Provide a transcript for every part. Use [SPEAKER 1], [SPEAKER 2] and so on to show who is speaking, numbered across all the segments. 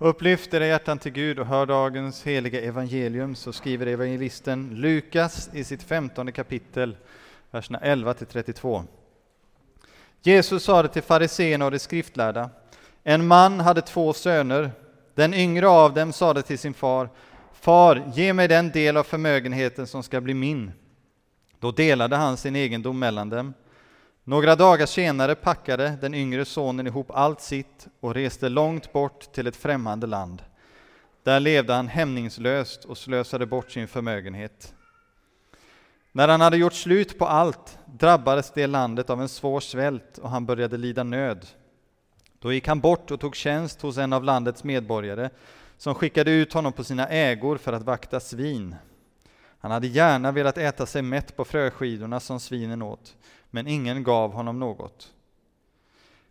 [SPEAKER 1] Upplyft era hjärtan till Gud och hör dagens heliga evangelium, så skriver evangelisten Lukas i sitt femtonde kapitel, verserna 11 till 32. Jesus sade till fariseerna och de skriftlärda, en man hade två söner. Den yngre av dem sade till sin far, Far, ge mig den del av förmögenheten som ska bli min. Då delade han sin egendom mellan dem. Några dagar senare packade den yngre sonen ihop allt sitt och reste långt bort till ett främmande land. Där levde han hämningslöst och slösade bort sin förmögenhet. När han hade gjort slut på allt drabbades det landet av en svår svält och han började lida nöd. Då gick han bort och tog tjänst hos en av landets medborgare som skickade ut honom på sina ägor för att vakta svin. Han hade gärna velat äta sig mätt på fröskidorna som svinen åt, men ingen gav honom något.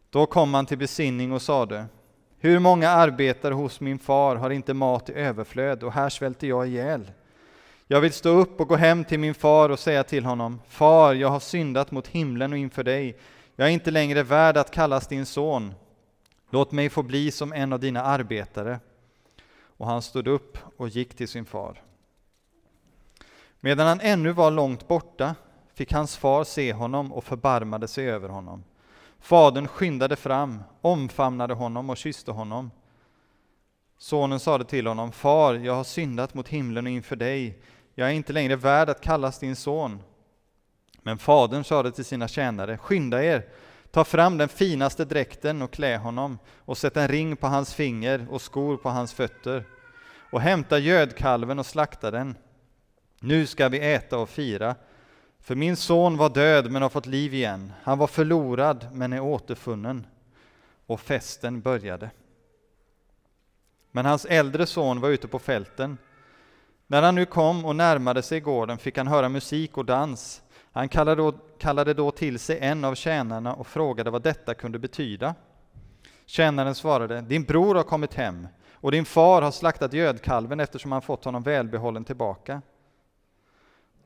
[SPEAKER 1] Då kom han till besinning och sade, hur många arbetare hos min far har inte mat i överflöd och här svälter jag ihjäl. Jag vill stå upp och gå hem till min far och säga till honom, Far, jag har syndat mot himlen och inför dig. Jag är inte längre värd att kallas din son. Låt mig få bli som en av dina arbetare. Och han stod upp och gick till sin far. Medan han ännu var långt borta fick hans far se honom och förbarmade sig över honom. Fadern skyndade fram, omfamnade honom och kysste honom. Sonen sade till honom, Far, jag har syndat mot himlen och inför dig. Jag är inte längre värd att kallas din son. Men fadern sade till sina tjänare, skynda er, ta fram den finaste dräkten och klä honom och sätt en ring på hans finger och skor på hans fötter och hämta gödkalven och slakta den. Nu ska vi äta och fira, för min son var död men har fått liv igen. Han var förlorad men är återfunnen. Och festen började. Men hans äldre son var ute på fälten. När han nu kom och närmade sig gården fick han höra musik och dans. Han kallade då, kallade då till sig en av tjänarna och frågade vad detta kunde betyda. Tjänaren svarade, din bror har kommit hem och din far har slaktat gödkalven eftersom han fått honom välbehållen tillbaka.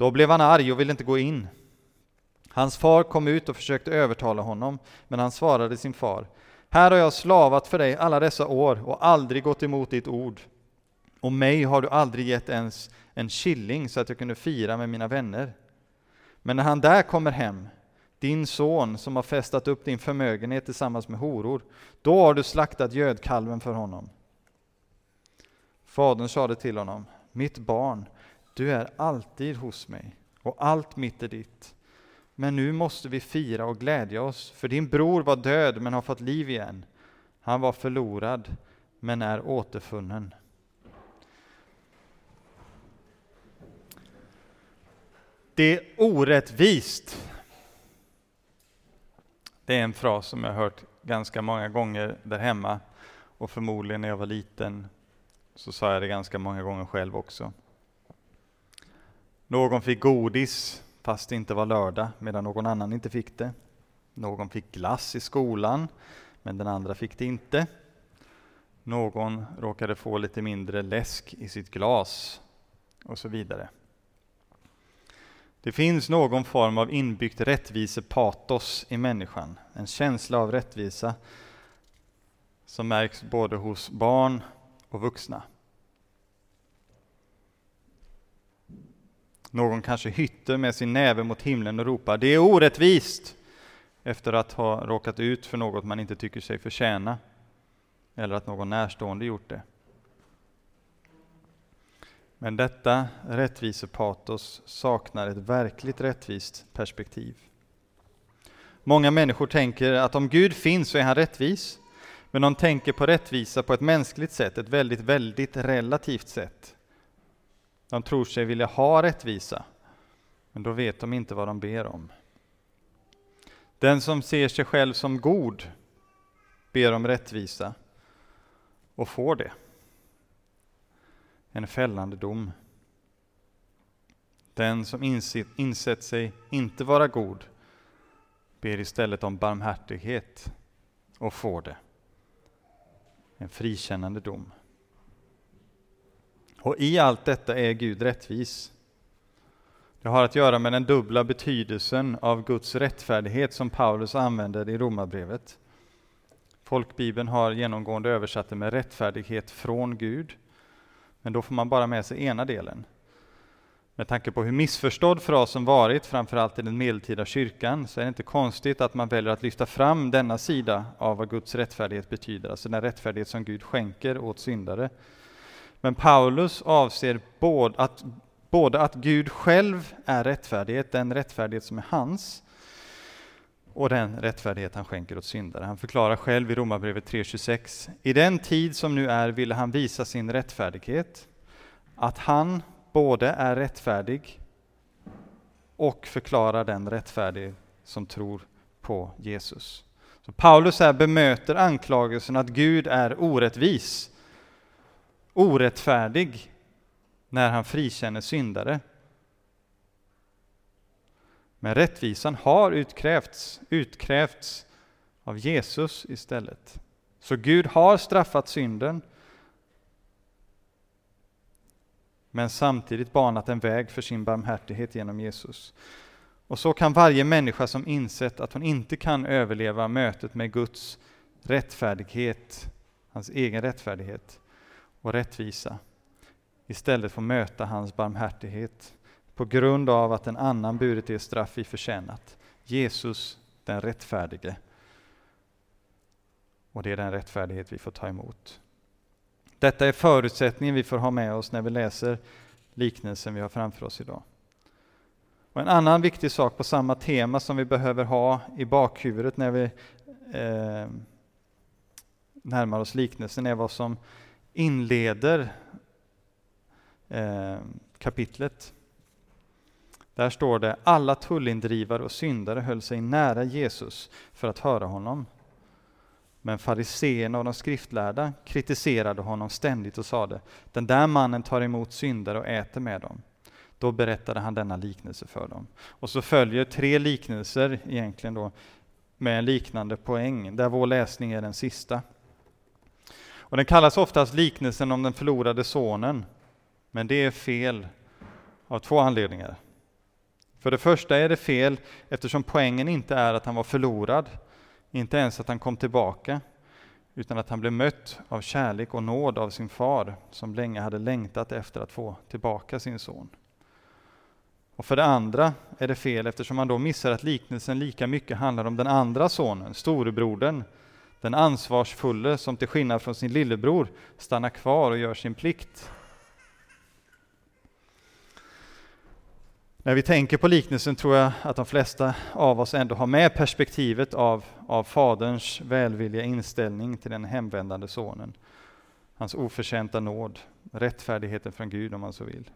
[SPEAKER 1] Då blev han arg och ville inte gå in. Hans far kom ut och försökte övertala honom, men han svarade sin far, här har jag slavat för dig alla dessa år och aldrig gått emot ditt ord. Och mig har du aldrig gett ens en killing så att jag kunde fira med mina vänner. Men när han där kommer hem, din son som har festat upp din förmögenhet tillsammans med horor, då har du slaktat gödkalven för honom. Fadern sade till honom, mitt barn, du är alltid hos mig och allt mitt är ditt. Men nu måste vi fira och glädja oss, för din bror var död men har fått liv igen. Han var förlorad men är återfunnen. Det är orättvist. Det är en fras som jag har hört ganska många gånger där hemma och förmodligen när jag var liten så sa jag det ganska många gånger själv också. Någon fick godis fast det inte var lördag medan någon annan inte fick det. Någon fick glass i skolan men den andra fick det inte. Någon råkade få lite mindre läsk i sitt glas och så vidare. Det finns någon form av inbyggt rättvisepatos i människan, en känsla av rättvisa som märks både hos barn och vuxna. Någon kanske hytter med sin näve mot himlen och ropar ”Det är orättvist!” efter att ha råkat ut för något man inte tycker sig förtjäna, eller att någon närstående gjort det. Men detta rättvisepatos saknar ett verkligt rättvist perspektiv. Många människor tänker att om Gud finns så är han rättvis, men de tänker på rättvisa på ett mänskligt sätt, ett väldigt, väldigt relativt sätt. De tror sig vilja ha rättvisa, men då vet de inte vad de ber om. Den som ser sig själv som god ber om rättvisa och får det. En fällande dom. Den som insett, insett sig inte vara god ber istället om barmhärtighet och får det. En frikännande dom. Och i allt detta är Gud rättvis. Det har att göra med den dubbla betydelsen av Guds rättfärdighet som Paulus använder i Romarbrevet. Folkbibeln har genomgående översatt det med rättfärdighet från Gud. Men då får man bara med sig ena delen. Med tanke på hur missförstådd frasen varit, framförallt i den medeltida kyrkan, så är det inte konstigt att man väljer att lyfta fram denna sida av vad Guds rättfärdighet betyder, alltså den rättfärdighet som Gud skänker åt syndare. Men Paulus avser både att, både att Gud själv är rättfärdighet, den rättfärdighet som är hans, och den rättfärdighet han skänker åt syndare. Han förklarar själv i Romarbrevet 3.26, i den tid som nu är ville han visa sin rättfärdighet, att han både är rättfärdig och förklarar den rättfärdig som tror på Jesus. Så Paulus här bemöter anklagelsen att Gud är orättvis, orättfärdig, när han frikänner syndare. Men rättvisan har utkrävts, utkrävts av Jesus istället. Så Gud har straffat synden men samtidigt banat en väg för sin barmhärtighet genom Jesus. Och så kan varje människa som insett att hon inte kan överleva mötet med Guds rättfärdighet, hans egen rättfärdighet och rättvisa, istället få möta hans barmhärtighet på grund av att en annan burit det straff vi förtjänat. Jesus, den rättfärdige. Och det är den rättfärdighet vi får ta emot. Detta är förutsättningen vi får ha med oss när vi läser liknelsen vi har framför oss idag. Och en annan viktig sak på samma tema som vi behöver ha i bakhuvudet när vi eh, närmar oss liknelsen är vad som inleder eh, kapitlet. Där står det alla tullindrivare och syndare höll sig nära Jesus för att höra honom. Men fariseerna och de skriftlärda kritiserade honom ständigt och sade, den där mannen tar emot syndare och äter med dem. Då berättade han denna liknelse för dem. Och så följer tre liknelser egentligen då med en liknande poäng, där vår läsning är den sista. Och den kallas oftast liknelsen om den förlorade sonen, men det är fel av två anledningar. För det första är det fel eftersom poängen inte är att han var förlorad, inte ens att han kom tillbaka, utan att han blev mött av kärlek och nåd av sin far, som länge hade längtat efter att få tillbaka sin son. Och för det andra är det fel eftersom man då missar att liknelsen lika mycket handlar om den andra sonen, storebrodern, den ansvarsfulle som till skillnad från sin lillebror stannar kvar och gör sin plikt. När vi tänker på liknelsen tror jag att de flesta av oss ändå har med perspektivet av, av faderns välvilliga inställning till den hemvändande sonen. Hans oförtjänta nåd, rättfärdigheten från Gud om man så vill.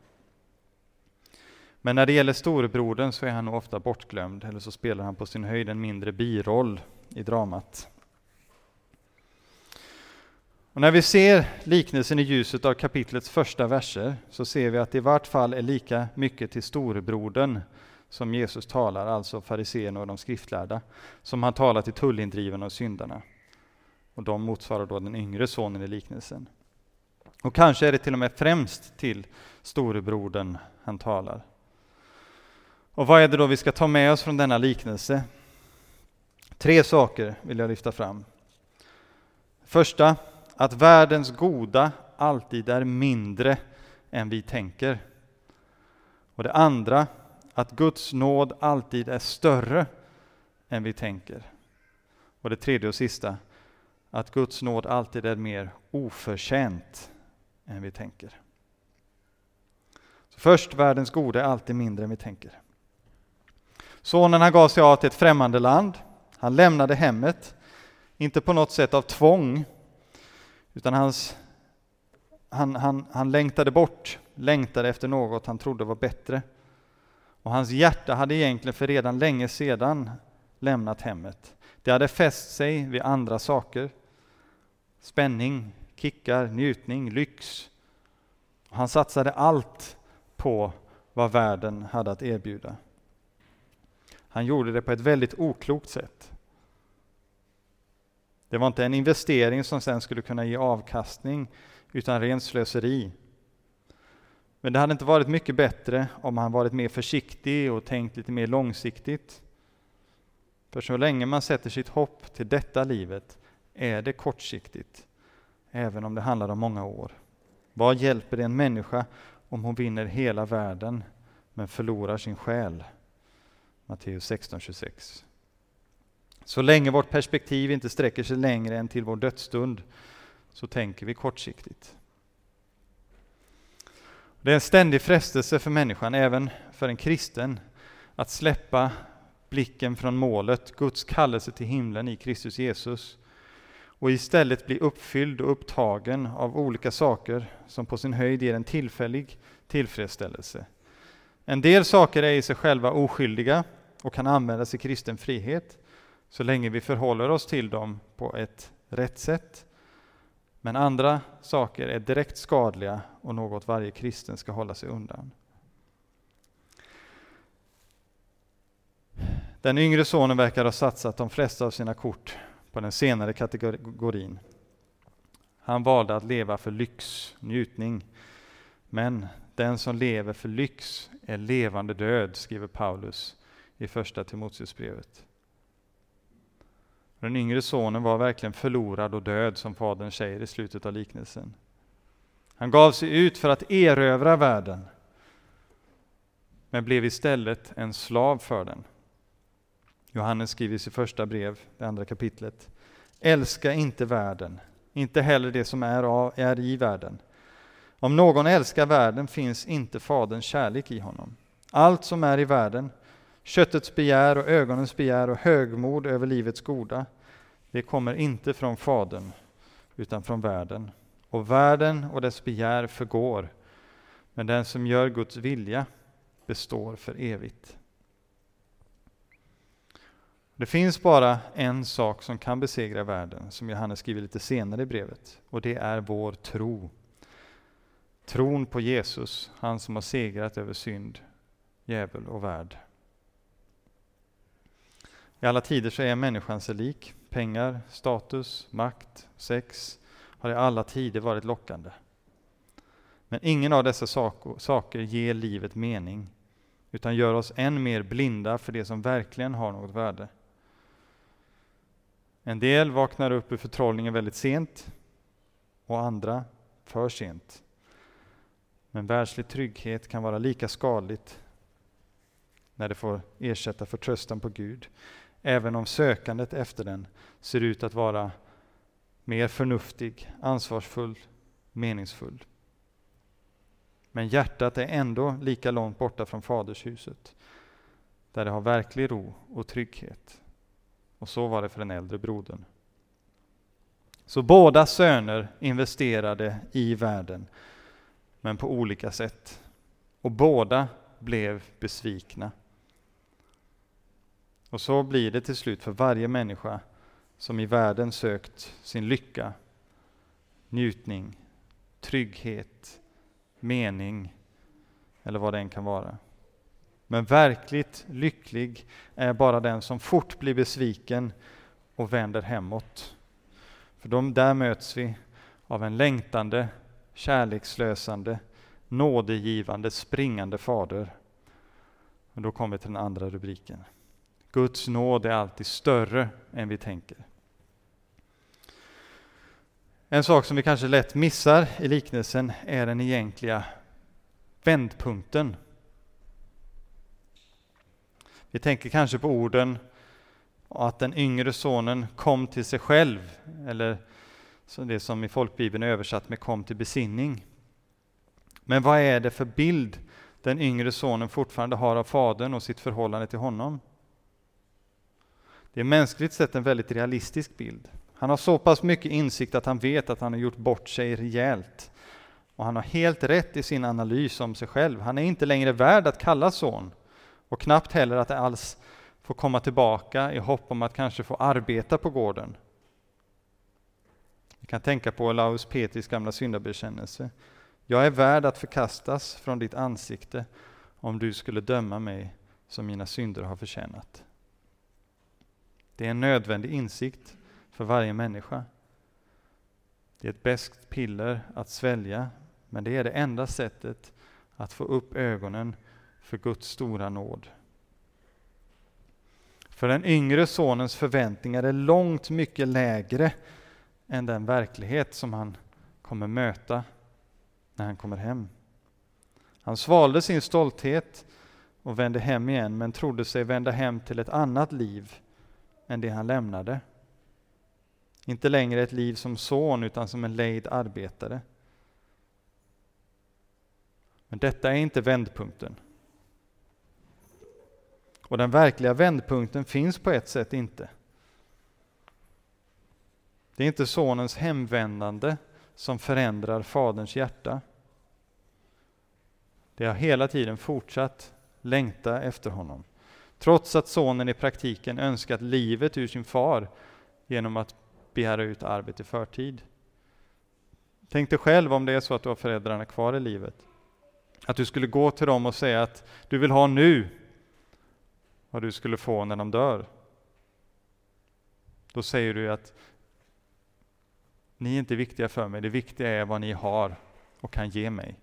[SPEAKER 1] Men när det gäller storebrodern så är han nog ofta bortglömd, eller så spelar han på sin höjd en mindre biroll i dramat. Och när vi ser liknelsen i ljuset av kapitlets första verser så ser vi att det i vart fall är lika mycket till storebrodern som Jesus talar, alltså fariséerna och de skriftlärda, som han talar till tullindrivarna och syndarna. Och de motsvarar då den yngre sonen i liknelsen. Och kanske är det till och med främst till storebrodern han talar. Och vad är det då vi ska ta med oss från denna liknelse? Tre saker vill jag lyfta fram. Första, att världens goda alltid är mindre än vi tänker. Och det andra, att Guds nåd alltid är större än vi tänker. Och det tredje och sista, att Guds nåd alltid är mer oförtjänt än vi tänker. Så först, världens goda är alltid mindre än vi tänker. Sonen han gav sig av till ett främmande land. Han lämnade hemmet, inte på något sätt av tvång, utan hans, han, han, han längtade bort, längtade efter något han trodde var bättre. Och hans hjärta hade egentligen för redan länge sedan lämnat hemmet. Det hade fäst sig vid andra saker. Spänning, kickar, njutning, lyx. Han satsade allt på vad världen hade att erbjuda. Han gjorde det på ett väldigt oklokt sätt. Det var inte en investering som sen skulle kunna ge avkastning, utan rent slöseri. Men det hade inte varit mycket bättre om han varit mer försiktig och tänkt lite mer långsiktigt. För så länge man sätter sitt hopp till detta livet är det kortsiktigt, även om det handlar om många år. Vad hjälper det en människa om hon vinner hela världen men förlorar sin själ? Matteus 16.26. Så länge vårt perspektiv inte sträcker sig längre än till vår dödsstund så tänker vi kortsiktigt. Det är en ständig frestelse för människan, även för en kristen, att släppa blicken från målet, Guds kallelse till himlen i Kristus Jesus och istället bli uppfylld och upptagen av olika saker som på sin höjd ger en tillfällig tillfredsställelse. En del saker är i sig själva oskyldiga och kan användas i kristen frihet så länge vi förhåller oss till dem på ett rätt sätt. Men andra saker är direkt skadliga och något varje kristen ska hålla sig undan. Den yngre sonen verkar ha satsat de flesta av sina kort på den senare kategorin. Han valde att leva för lyx, njutning. Men den som lever för lyx är levande död, skriver Paulus i första Timoteusbrevet. Den yngre sonen var verkligen förlorad och död, som fadern säger i slutet av liknelsen. Han gav sig ut för att erövra världen, men blev istället en slav för den. Johannes skriver i sitt första brev, det andra kapitlet. Älska inte världen, inte heller det som är, av, är i världen. Om någon älskar världen finns inte Faderns kärlek i honom. Allt som är i världen, köttets begär och ögonens begär och högmod över livets goda, det kommer inte från Fadern, utan från världen. Och världen och dess begär förgår, men den som gör Guds vilja består för evigt. Det finns bara en sak som kan besegra världen, som Johannes skriver lite senare i brevet, och det är vår tro. Tron på Jesus, han som har segrat över synd, djävul och värld. I alla tider så är människan sig lik. Pengar, status, makt, sex har i alla tider varit lockande. Men ingen av dessa saker ger livet mening, utan gör oss än mer blinda för det som verkligen har något värde. En del vaknar upp ur förtrollningen väldigt sent och andra för sent. Men världslig trygghet kan vara lika skadligt när det får ersätta förtröstan på Gud, även om sökandet efter den ser ut att vara mer förnuftig, ansvarsfull, meningsfull. Men hjärtat är ändå lika långt borta från fadershuset, där det har verklig ro och trygghet. Och så var det för den äldre brodern. Så båda söner investerade i världen, men på olika sätt. Och båda blev besvikna. Och så blir det till slut för varje människa som i världen sökt sin lycka, njutning, trygghet, mening eller vad det än kan vara. Men verkligt lycklig är bara den som fort blir besviken och vänder hemåt. För de, där möts vi av en längtande, kärlekslösande, nådegivande, springande fader. Och då kommer vi till den andra rubriken. Guds nåd är alltid större än vi tänker. En sak som vi kanske lätt missar i liknelsen är den egentliga vändpunkten vi tänker kanske på orden att den yngre sonen kom till sig själv, eller det som i folkbibeln är översatt med kom till besinning. Men vad är det för bild den yngre sonen fortfarande har av fadern och sitt förhållande till honom? Det är mänskligt sett en väldigt realistisk bild. Han har så pass mycket insikt att han vet att han har gjort bort sig rejält. Och han har helt rätt i sin analys om sig själv. Han är inte längre värd att kallas son. Och knappt heller att alls få komma tillbaka i hopp om att kanske få arbeta på gården. Vi kan tänka på Laus Petris gamla syndabekännelse. Jag är värd att förkastas från ditt ansikte om du skulle döma mig som mina synder har förtjänat. Det är en nödvändig insikt för varje människa. Det är ett beskt piller att svälja, men det är det enda sättet att få upp ögonen för Guds stora nåd. För den yngre sonens förväntningar är långt mycket lägre än den verklighet som han kommer möta när han kommer hem. Han svalde sin stolthet och vände hem igen, men trodde sig vända hem till ett annat liv än det han lämnade. Inte längre ett liv som son, utan som en lejd arbetare. Men detta är inte vändpunkten. Och den verkliga vändpunkten finns på ett sätt inte. Det är inte sonens hemvändande som förändrar faderns hjärta. Det har hela tiden fortsatt längta efter honom. Trots att sonen i praktiken önskat livet ur sin far genom att begära ut arvet i förtid. Tänk dig själv om det är så att du har föräldrarna kvar i livet. Att du skulle gå till dem och säga att du vill ha nu vad du skulle få när de dör. Då säger du att ni är inte viktiga för mig, det viktiga är vad ni har och kan ge mig.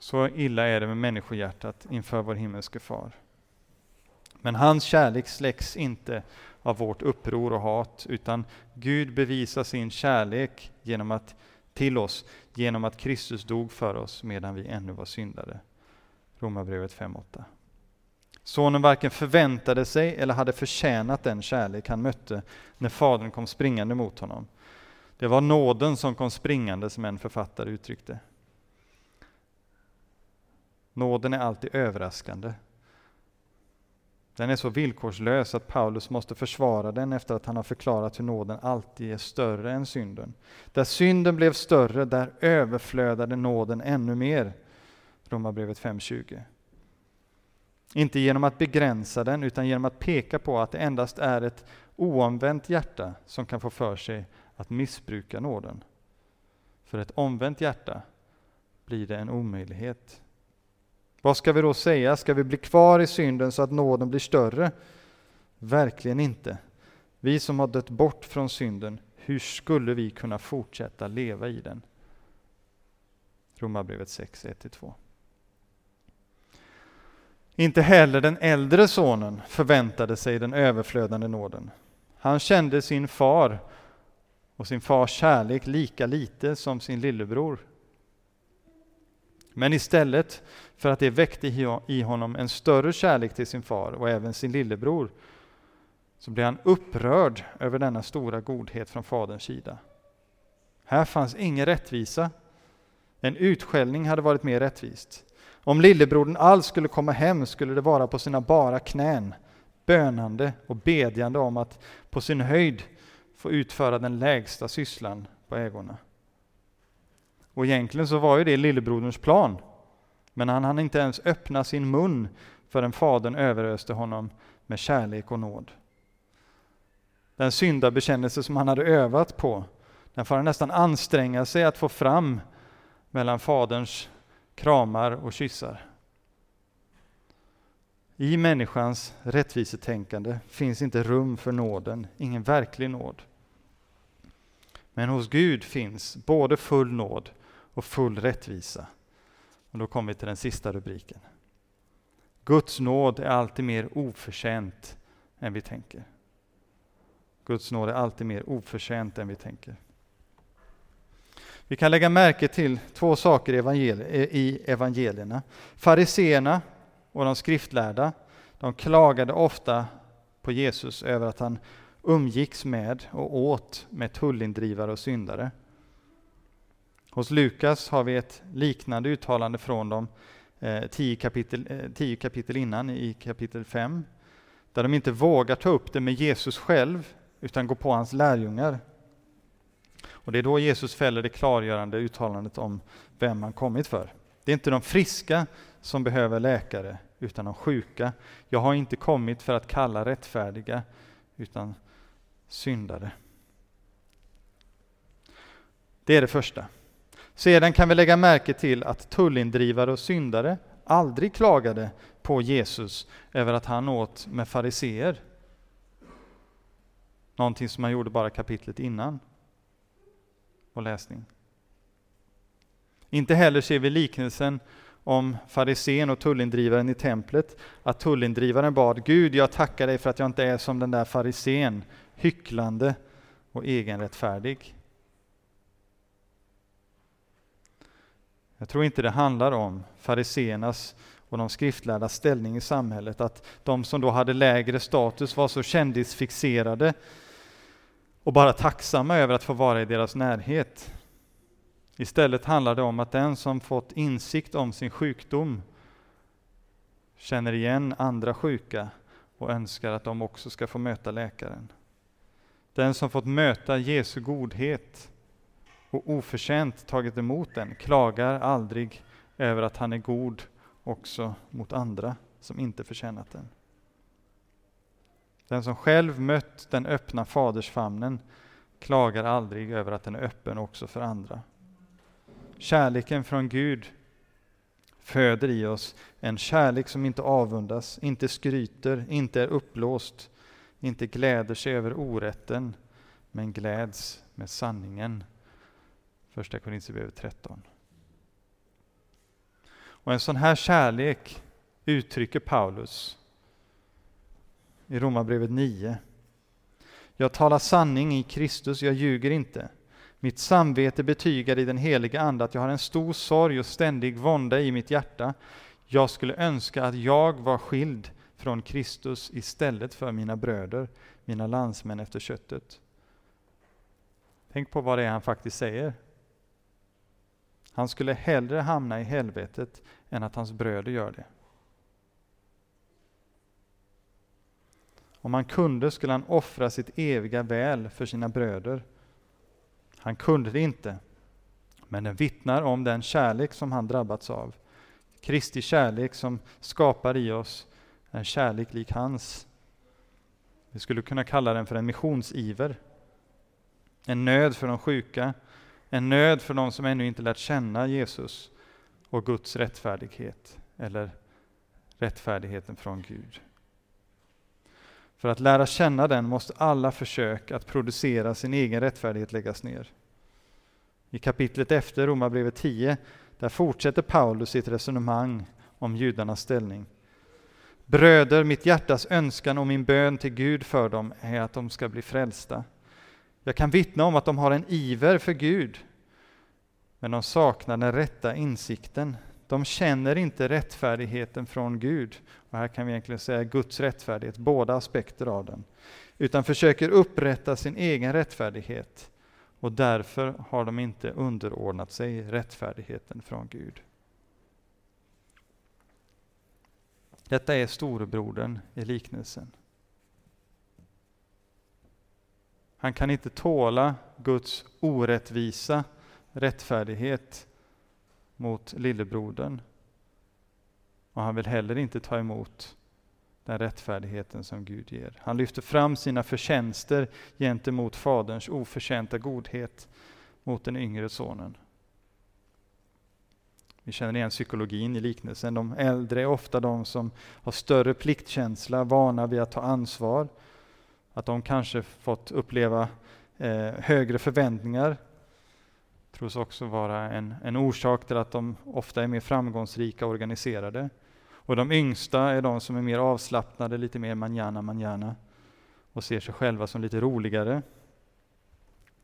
[SPEAKER 1] Så illa är det med människohjärtat inför vår himmelske far. Men hans kärlek släcks inte av vårt uppror och hat, utan Gud bevisar sin kärlek genom att, till oss genom att Kristus dog för oss medan vi ännu var syndare. Romarbrevet 5.8. Sonen varken förväntade sig eller hade förtjänat den kärlek han mötte när Fadern kom springande mot honom. Det var nåden som kom springande, som en författare uttryckte. Nåden är alltid överraskande. Den är så villkorslös att Paulus måste försvara den efter att han har förklarat hur nåden alltid är större än synden. Där synden blev större, där överflödade nåden ännu mer. Romarbrevet 5.20. Inte genom att begränsa den, utan genom att peka på att det endast är ett oomvänt hjärta som kan få för sig att missbruka nåden. För ett omvänt hjärta blir det en omöjlighet. Vad ska vi då säga? Ska vi bli kvar i synden så att nåden blir större? Verkligen inte. Vi som har dött bort från synden, hur skulle vi kunna fortsätta leva i den? Romarbrevet 6, 1-2. Inte heller den äldre sonen förväntade sig den överflödande nåden. Han kände sin far och sin fars kärlek lika lite som sin lillebror. Men istället för att det väckte i honom en större kärlek till sin far och även sin lillebror, så blev han upprörd över denna stora godhet från faderns sida. Här fanns ingen rättvisa. En utskällning hade varit mer rättvist. Om lillebrodern alls skulle komma hem skulle det vara på sina bara knän, bönande och bedjande om att på sin höjd få utföra den lägsta sysslan på ägorna. Och egentligen så var ju det lillebroderns plan. Men han hann inte ens öppna sin mun förrän Fadern överöste honom med kärlek och nåd. Den syndabekännelse som han hade övat på, den får han nästan anstränga sig att få fram mellan Faderns kramar och kyssar. I människans rättvisetänkande finns inte rum för nåden, ingen verklig nåd. Men hos Gud finns både full nåd och full rättvisa. Och då kommer vi till den sista rubriken. Guds nåd är alltid mer oförtjänt än vi tänker. Guds nåd är alltid mer oförtjänt än vi tänker. Vi kan lägga märke till två saker i evangelierna. Fariseerna och de skriftlärda, de klagade ofta på Jesus över att han umgicks med och åt med tullindrivare och syndare. Hos Lukas har vi ett liknande uttalande från dem eh, tio, kapitel, eh, tio kapitel innan, i kapitel 5, där de inte vågar ta upp det med Jesus själv, utan går på hans lärjungar. Och Det är då Jesus fäller det klargörande uttalandet om vem han kommit för. Det är inte de friska som behöver läkare, utan de sjuka. Jag har inte kommit för att kalla rättfärdiga, utan syndare. Det är det första. Sedan kan vi lägga märke till att tullindrivare och syndare aldrig klagade på Jesus över att han åt med fariseer. Någonting som han gjorde bara kapitlet innan. Och läsning. Inte heller ser vi liknelsen om farisén och tullindrivaren i templet, att tullindrivaren bad Gud, jag tackar dig för att jag inte är som den där farisén, hycklande och egenrättfärdig. Jag tror inte det handlar om fariseernas och de skriftlärdas ställning i samhället, att de som då hade lägre status var så kändisfixerade och bara tacksamma över att få vara i deras närhet. Istället handlar det om att den som fått insikt om sin sjukdom känner igen andra sjuka och önskar att de också ska få möta läkaren. Den som fått möta Jesu godhet och oförtjänt tagit emot den klagar aldrig över att han är god också mot andra som inte förtjänat den. Den som själv mött den öppna fadersfamnen klagar aldrig över att den är öppen också för andra. Kärleken från Gud föder i oss en kärlek som inte avundas, inte skryter, inte är uppblåst, inte gläder sig över orätten, men gläds med sanningen. Första Korinthierbrevet 13. Och en sån här kärlek uttrycker Paulus i Romarbrevet 9. Jag talar sanning i Kristus, jag ljuger inte. Mitt samvete betygar i den heliga Ande att jag har en stor sorg och ständig vånda i mitt hjärta. Jag skulle önska att jag var skild från Kristus istället för mina bröder, mina landsmän efter köttet. Tänk på vad det är han faktiskt säger. Han skulle hellre hamna i helvetet än att hans bröder gör det. Om han kunde skulle han offra sitt eviga väl för sina bröder. Han kunde det inte, men den vittnar om den kärlek som han drabbats av. Kristi kärlek som skapar i oss en kärlek lik hans. Vi skulle kunna kalla den för en missionsiver. En nöd för de sjuka, en nöd för de som ännu inte lärt känna Jesus och Guds rättfärdighet, eller rättfärdigheten från Gud. För att lära känna den måste alla försök att producera sin egen rättfärdighet läggas ner. I kapitlet efter Romarbrevet 10 där fortsätter Paulus sitt resonemang om judarnas ställning. Bröder, mitt hjärtas önskan och min bön till Gud för dem är att de ska bli frälsta. Jag kan vittna om att de har en iver för Gud, men de saknar den rätta insikten. De känner inte rättfärdigheten från Gud, och här kan vi egentligen säga Guds rättfärdighet, båda aspekter av den, utan försöker upprätta sin egen rättfärdighet, och därför har de inte underordnat sig rättfärdigheten från Gud. Detta är storebrodern i liknelsen. Han kan inte tåla Guds orättvisa rättfärdighet mot lillebrodern. Och han vill heller inte ta emot den rättfärdigheten som Gud ger. Han lyfter fram sina förtjänster gentemot Faderns oförtjänta godhet mot den yngre sonen. Vi känner igen psykologin i liknelsen. De äldre är ofta de som har större pliktkänsla, vana vid att ta ansvar. Att de kanske fått uppleva eh, högre förväntningar tros också vara en, en orsak till att de ofta är mer framgångsrika och organiserade. Och de yngsta är de som är mer avslappnade, lite mer manjana manjana och ser sig själva som lite roligare,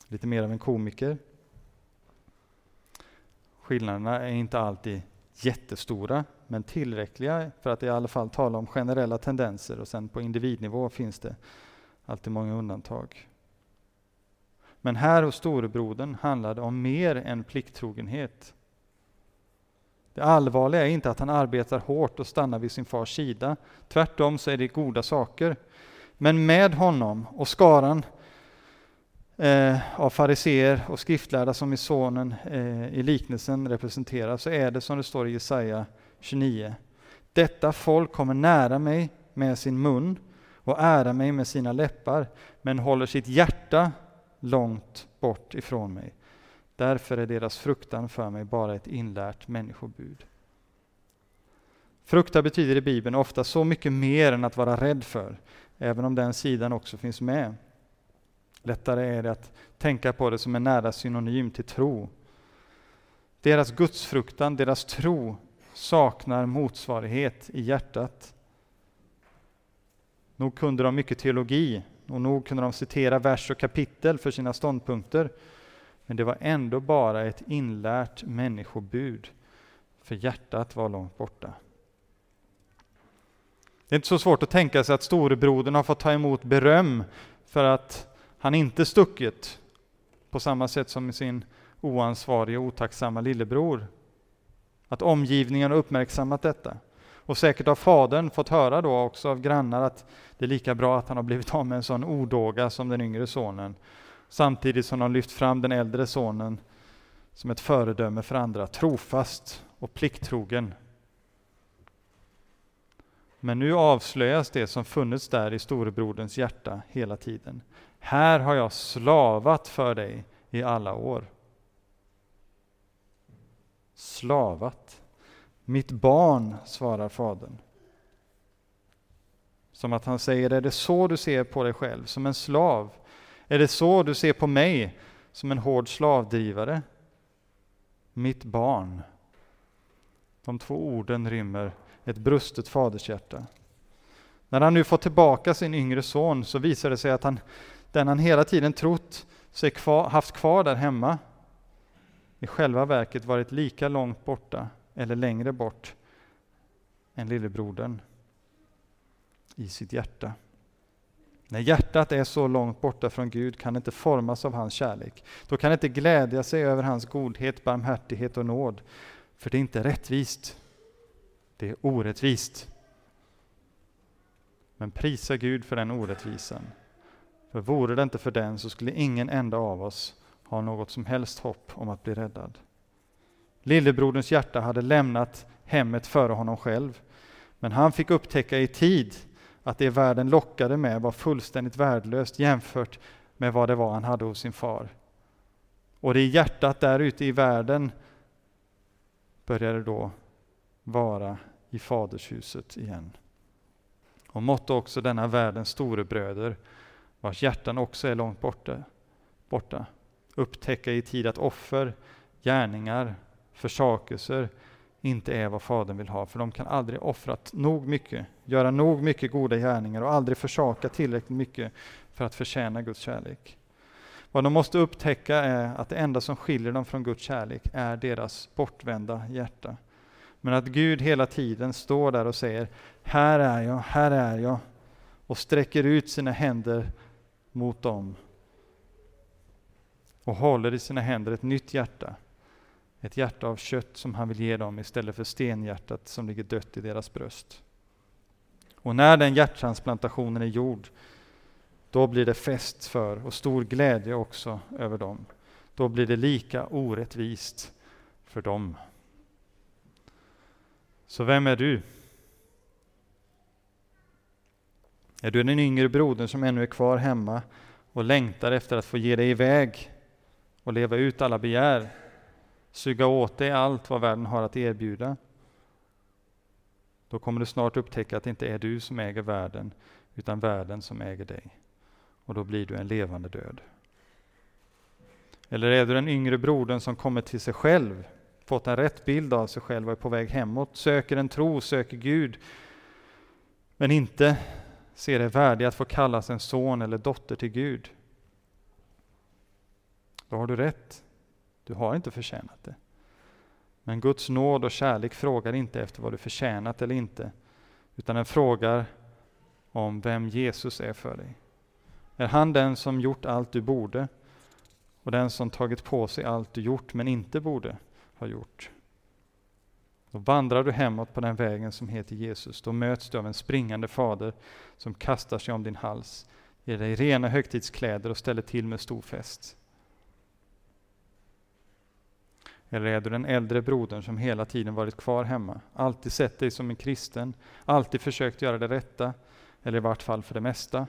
[SPEAKER 1] lite mer av en komiker. Skillnaderna är inte alltid jättestora, men tillräckliga för att i alla fall tala om generella tendenser och sen på individnivå finns det alltid många undantag. Men här hos storebrodern handlar det om mer än plikttrogenhet. Det allvarliga är inte att han arbetar hårt och stannar vid sin fars sida. Tvärtom så är det goda saker. Men med honom och skaran eh, av fariseer och skriftlärda som i sonen eh, i liknelsen representerar, så är det som det står i Jesaja 29. Detta folk kommer nära mig med sin mun och ära mig med sina läppar, men håller sitt hjärta långt bort ifrån mig. Därför är deras fruktan för mig bara ett inlärt människobud. Frukta betyder i Bibeln ofta så mycket mer än att vara rädd för, även om den sidan också finns med. Lättare är det att tänka på det som en nära synonym till tro. Deras gudsfruktan, deras tro, saknar motsvarighet i hjärtat. Nog kunde de mycket teologi och nog kunde de citera vers och kapitel för sina ståndpunkter. Men det var ändå bara ett inlärt människobud, för hjärtat var långt borta. Det är inte så svårt att tänka sig att storebrodern har fått ta emot beröm för att han inte stuckit på samma sätt som sin oansvarige och otacksamma lillebror. Att omgivningen har uppmärksammat detta. Och säkert har fadern fått höra då också av grannar att det är lika bra att han har blivit av med en sån odåga som den yngre sonen. Samtidigt som de lyft fram den äldre sonen som ett föredöme för andra, trofast och plikttrogen. Men nu avslöjas det som funnits där i storebroderns hjärta hela tiden. Här har jag slavat för dig i alla år. Slavat. Mitt barn, svarar fadern. Som att han säger, är det så du ser på dig själv, som en slav? Är det så du ser på mig, som en hård slavdrivare? Mitt barn. De två orden rymmer ett brustet fadershjärta. När han nu får tillbaka sin yngre son så visar det sig att han, den han hela tiden trott sig kvar, haft kvar där hemma, i själva verket varit lika långt borta eller längre bort än lillebrodern i sitt hjärta. När hjärtat är så långt borta från Gud kan det inte formas av hans kärlek. Då kan det inte glädja sig över hans godhet, barmhärtighet och nåd. För det är inte rättvist. Det är orättvist. Men prisa Gud för den orättvisan. För vore det inte för den så skulle ingen enda av oss ha något som helst hopp om att bli räddad. Lillebroderns hjärta hade lämnat hemmet före honom själv. Men han fick upptäcka i tid att det världen lockade med var fullständigt värdelöst jämfört med vad det var han hade hos sin far. Och det hjärtat där ute i världen började då vara i fadershuset igen. Och måtte också denna världens storebröder, vars hjärtan också är långt borta, borta upptäcka i tid att offer, gärningar, försakelser inte är vad Fadern vill ha, för de kan aldrig offra nog mycket, göra nog mycket goda gärningar och aldrig försaka tillräckligt mycket för att förtjäna Guds kärlek. Vad de måste upptäcka är att det enda som skiljer dem från Guds kärlek är deras bortvända hjärta. Men att Gud hela tiden står där och säger Här är jag, här är jag och sträcker ut sina händer mot dem och håller i sina händer ett nytt hjärta. Ett hjärta av kött som han vill ge dem istället för stenhjärtat som ligger dött i deras bröst. Och när den hjärttransplantationen är gjord, då blir det fest för och stor glädje också över dem. Då blir det lika orättvist för dem. Så vem är du? Är du den yngre brodern som ännu är kvar hemma och längtar efter att få ge dig iväg och leva ut alla begär, suga åt dig allt vad världen har att erbjuda? Då kommer du snart upptäcka att det inte är du som äger världen, utan världen som äger dig. Och då blir du en levande död. Eller är du den yngre brodern som kommer till sig själv fått en rätt bild av sig själv och är på väg hemåt, söker en tro, söker Gud, men inte ser det värdig att få kallas en son eller dotter till Gud. Då har du rätt. Du har inte förtjänat det. Men Guds nåd och kärlek frågar inte efter vad du förtjänat eller inte, utan den frågar om vem Jesus är för dig. Är han den som gjort allt du borde och den som tagit på sig allt du gjort men inte borde? ha gjort. Då vandrar du hemåt på den vägen som heter Jesus. Då möts du av en springande fader som kastar sig om din hals, ger dig rena högtidskläder och ställer till med stor fest. Eller är du den äldre brodern som hela tiden varit kvar hemma, alltid sett dig som en kristen, alltid försökt göra det rätta, eller i vart fall för det mesta?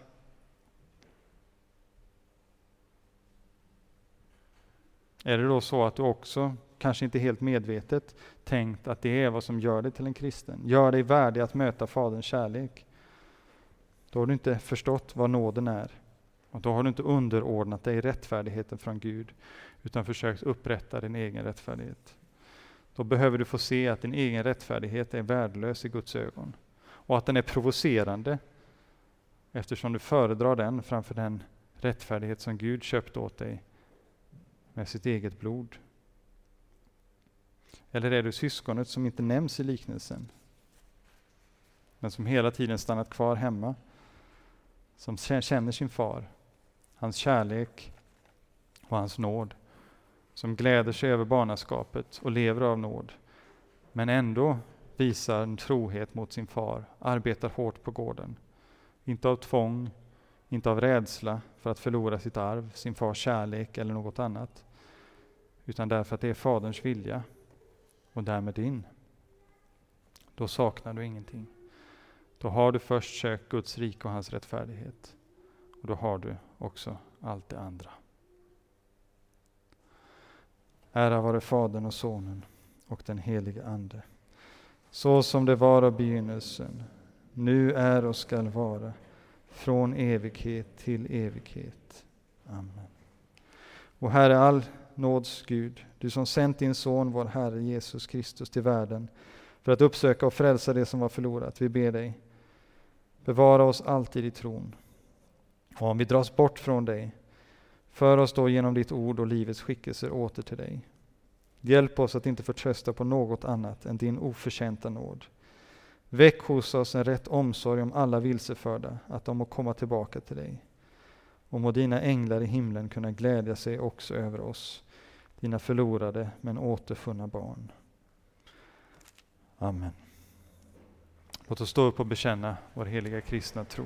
[SPEAKER 1] Är det då så att du också kanske inte helt medvetet, tänkt att det är vad som gör dig till en kristen. Gör dig värdig att möta Faderns kärlek. Då har du inte förstått vad nåden är. Och då har du inte underordnat dig rättfärdigheten från Gud, utan försökt upprätta din egen rättfärdighet. då behöver du få se att din egen rättfärdighet är värdelös i Guds ögon och att den är provocerande eftersom du föredrar den framför den rättfärdighet som Gud köpt åt dig med sitt eget blod. Eller är du syskonet som inte nämns i liknelsen, men som hela tiden stannat kvar hemma, som känner sin far, hans kärlek och hans nåd, som gläder sig över barnaskapet och lever av nåd, men ändå visar en trohet mot sin far, arbetar hårt på gården. Inte av tvång, inte av rädsla för att förlora sitt arv, sin fars kärlek eller något annat, utan därför att det är Faderns vilja och därmed din. Då saknar du ingenting. Då har du först sökt Guds rike och hans rättfärdighet. Och då har du också allt det andra. Ära vare Fadern och Sonen och den helige Ande. Så som det var av begynnelsen, nu är och skall vara, från evighet till evighet. Amen. Och Herre, all nåds Gud, du som sänt din son, vår Herre Jesus Kristus, till världen för att uppsöka och frälsa det som var förlorat. Vi ber dig, bevara oss alltid i tron. Och om vi dras bort från dig, för oss då genom ditt ord och livets skickelser åter till dig. Hjälp oss att inte förtrösta på något annat än din oförtjänta nåd. Väck hos oss en rätt omsorg om alla vilseförda, att de må komma tillbaka till dig. Och må dina änglar i himlen kunna glädja sig också över oss, dina förlorade men återfunna barn. Amen. Låt oss stå upp och bekänna vår heliga kristna tro.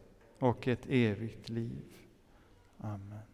[SPEAKER 1] och ett evigt liv. Amen.